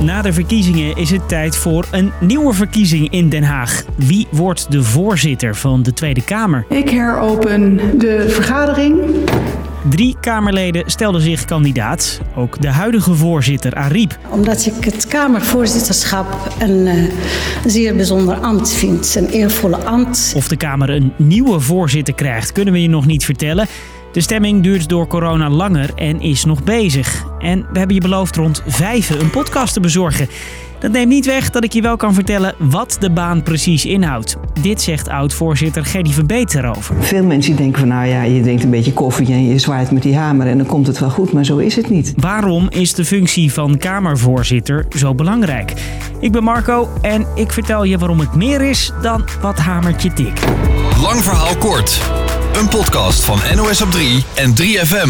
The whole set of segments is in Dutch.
Na de verkiezingen is het tijd voor een nieuwe verkiezing in Den Haag. Wie wordt de voorzitter van de Tweede Kamer? Ik heropen de vergadering. Drie Kamerleden stelden zich kandidaat. Ook de huidige voorzitter, Ariep. Omdat ik het Kamervoorzitterschap een uh, zeer bijzonder ambt vind. Een eervolle ambt. Of de Kamer een nieuwe voorzitter krijgt, kunnen we je nog niet vertellen. De stemming duurt door corona langer en is nog bezig. En we hebben je beloofd rond vijven een podcast te bezorgen. Dat neemt niet weg dat ik je wel kan vertellen wat de baan precies inhoudt. Dit zegt oud-voorzitter Gerdy Verbeet erover. Veel mensen denken van nou ja, je drinkt een beetje koffie en je zwaait met die hamer en dan komt het wel goed, maar zo is het niet. Waarom is de functie van Kamervoorzitter zo belangrijk? Ik ben Marco en ik vertel je waarom het meer is dan wat hamertje tik. Lang verhaal kort. Een podcast van NOS op 3 en 3FM.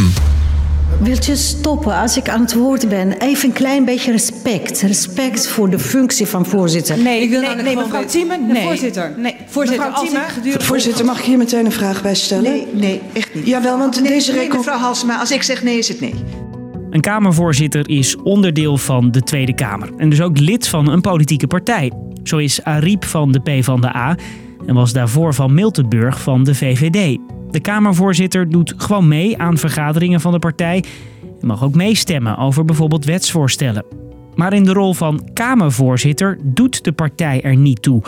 Wilt je stoppen als ik aan het woord ben? Even een klein beetje respect. Respect voor de functie van voorzitter. Nee, ik wil nee, nee mevrouw Thieme, nee, voorzitter. Nee, voorzitter, mevrouw Thieme, gedurende... Voorzitter, mag ik hier meteen een vraag bij stellen? Nee, nee, echt niet. Jawel, want nee, deze... Nee, mevrouw Halsema, als ik zeg nee, is het nee. Een Kamervoorzitter is onderdeel van de Tweede Kamer. En dus ook lid van een politieke partij. Zo is Ariep van de PvdA en was daarvoor van Miltenburg van de VVD. De Kamervoorzitter doet gewoon mee aan vergaderingen van de partij en mag ook meestemmen over bijvoorbeeld wetsvoorstellen. Maar in de rol van Kamervoorzitter doet de partij er niet toe.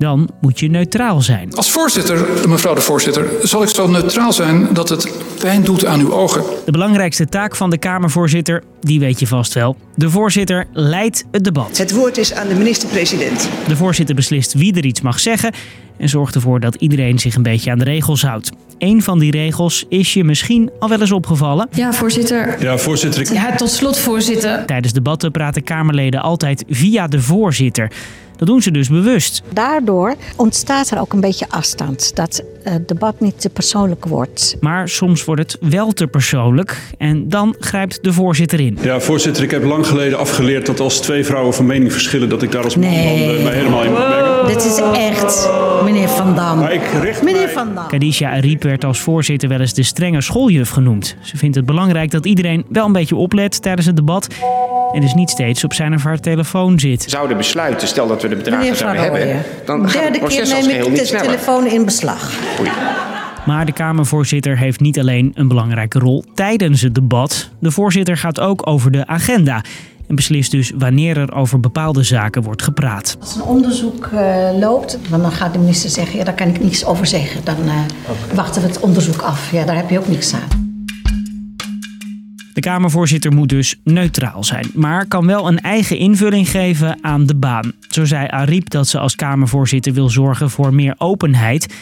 Dan moet je neutraal zijn. Als voorzitter, mevrouw de voorzitter, zal ik zo neutraal zijn dat het pijn doet aan uw ogen. De belangrijkste taak van de Kamervoorzitter, die weet je vast wel. De voorzitter leidt het debat. Het woord is aan de minister-president. De voorzitter beslist wie er iets mag zeggen en zorgt ervoor dat iedereen zich een beetje aan de regels houdt. Een van die regels is je misschien al wel eens opgevallen. Ja, voorzitter. Ja, voorzitter. Ja, tot slot, voorzitter. Tijdens debatten praten Kamerleden altijd via de voorzitter. Dat doen ze dus bewust. Daardoor ontstaat er ook een beetje afstand. Dat het debat niet te persoonlijk wordt. Maar soms wordt het wel te persoonlijk. En dan grijpt de voorzitter in. Ja, voorzitter, ik heb lang geleden afgeleerd dat als twee vrouwen van mening verschillen, dat ik daar als man nee. dan mij helemaal in moet mengen. Dit is echt, meneer Van Dam. Maar ik richt meneer mij... Van Dam. Kadisha Ariep werd als voorzitter wel eens de strenge schooljuf genoemd. Ze vindt het belangrijk dat iedereen wel een beetje oplet tijdens het debat. En dus niet steeds op zijn of haar telefoon zit. Zouden besluiten, stel dat we de bedragen Meneer zouden hebben, dan gaat het keer proces als neem geheel de telefoon in beslag. Oei. Maar de Kamervoorzitter heeft niet alleen een belangrijke rol tijdens het debat. De voorzitter gaat ook over de agenda. En beslist dus wanneer er over bepaalde zaken wordt gepraat. Als een onderzoek uh, loopt, dan gaat de minister zeggen... ja, daar kan ik niets over zeggen. Dan uh, wachten we het onderzoek af. Ja, daar heb je ook niks aan. De Kamervoorzitter moet dus neutraal zijn, maar kan wel een eigen invulling geven aan de baan. Zo zei Ariep dat ze als Kamervoorzitter wil zorgen voor meer openheid.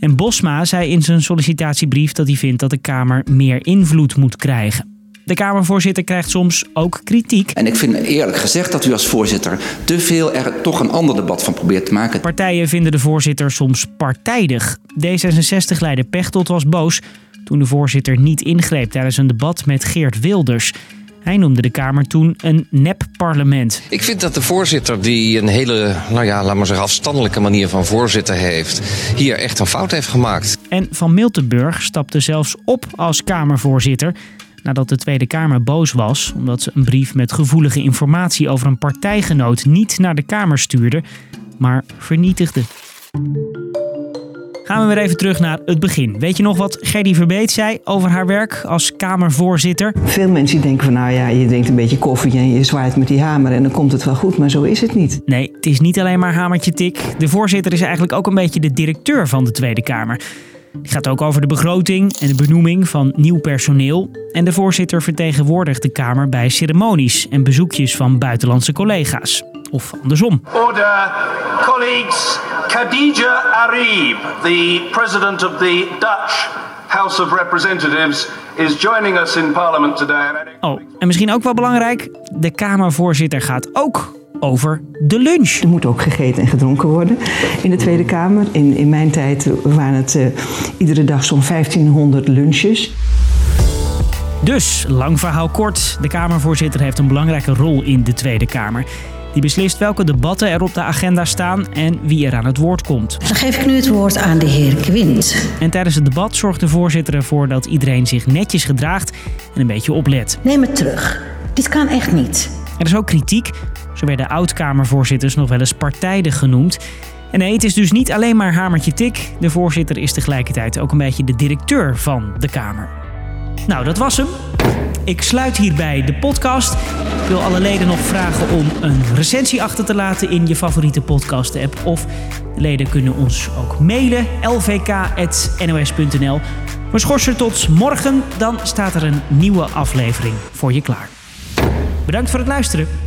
En Bosma zei in zijn sollicitatiebrief dat hij vindt dat de Kamer meer invloed moet krijgen. De Kamervoorzitter krijgt soms ook kritiek. En ik vind eerlijk gezegd dat u als voorzitter te veel er toch een ander debat van probeert te maken. Partijen vinden de voorzitter soms partijdig. D66-leider Pechtold was boos toen de voorzitter niet ingreep tijdens een debat met Geert Wilders. Hij noemde de Kamer toen een nep-parlement. Ik vind dat de voorzitter, die een hele, nou ja, laat maar zeggen, afstandelijke manier van voorzitter heeft, hier echt een fout heeft gemaakt. En Van Miltenburg stapte zelfs op als Kamervoorzitter nadat de Tweede Kamer boos was omdat ze een brief met gevoelige informatie over een partijgenoot niet naar de Kamer stuurde, maar vernietigde. Gaan we weer even terug naar het begin. Weet je nog wat Gerdy Verbeet zei over haar werk als Kamervoorzitter? Veel mensen denken van nou ja, je drinkt een beetje koffie en je zwaait met die hamer en dan komt het wel goed, maar zo is het niet. Nee, het is niet alleen maar hamertje tik. De voorzitter is eigenlijk ook een beetje de directeur van de Tweede Kamer. Het gaat ook over de begroting en de benoeming van nieuw personeel. En de voorzitter vertegenwoordigt de Kamer bij ceremonies en bezoekjes van buitenlandse collega's. Of andersom. Order, colleagues. Khadija Arib, the president of the Dutch House of Representatives, is joining us in Parliament today. Oh, en misschien ook wel belangrijk: de Kamervoorzitter gaat ook over de lunch. Er moet ook gegeten en gedronken worden in de Tweede Kamer. In, in mijn tijd waren het uh, iedere dag zo'n 1500 lunches. Dus, lang verhaal kort. De Kamervoorzitter heeft een belangrijke rol in de Tweede Kamer. Die beslist welke debatten er op de agenda staan en wie er aan het woord komt. Dan geef ik nu het woord aan de heer Quint. En tijdens het debat zorgt de voorzitter ervoor dat iedereen zich netjes gedraagt en een beetje oplet. Neem het terug. Dit kan echt niet. Er is ook kritiek. Zo werden oud-Kamervoorzitters nog wel eens partijdig genoemd. En nee, het is dus niet alleen maar Hamertje Tik. De voorzitter is tegelijkertijd ook een beetje de directeur van de Kamer. Nou, dat was hem. Ik sluit hierbij de podcast. Ik wil alle leden nog vragen om een recensie achter te laten in je favoriete podcast-app. Of de leden kunnen ons ook mailen, lvk.nos.nl. Maar schors er tot morgen, dan staat er een nieuwe aflevering voor je klaar. Bedankt voor het luisteren.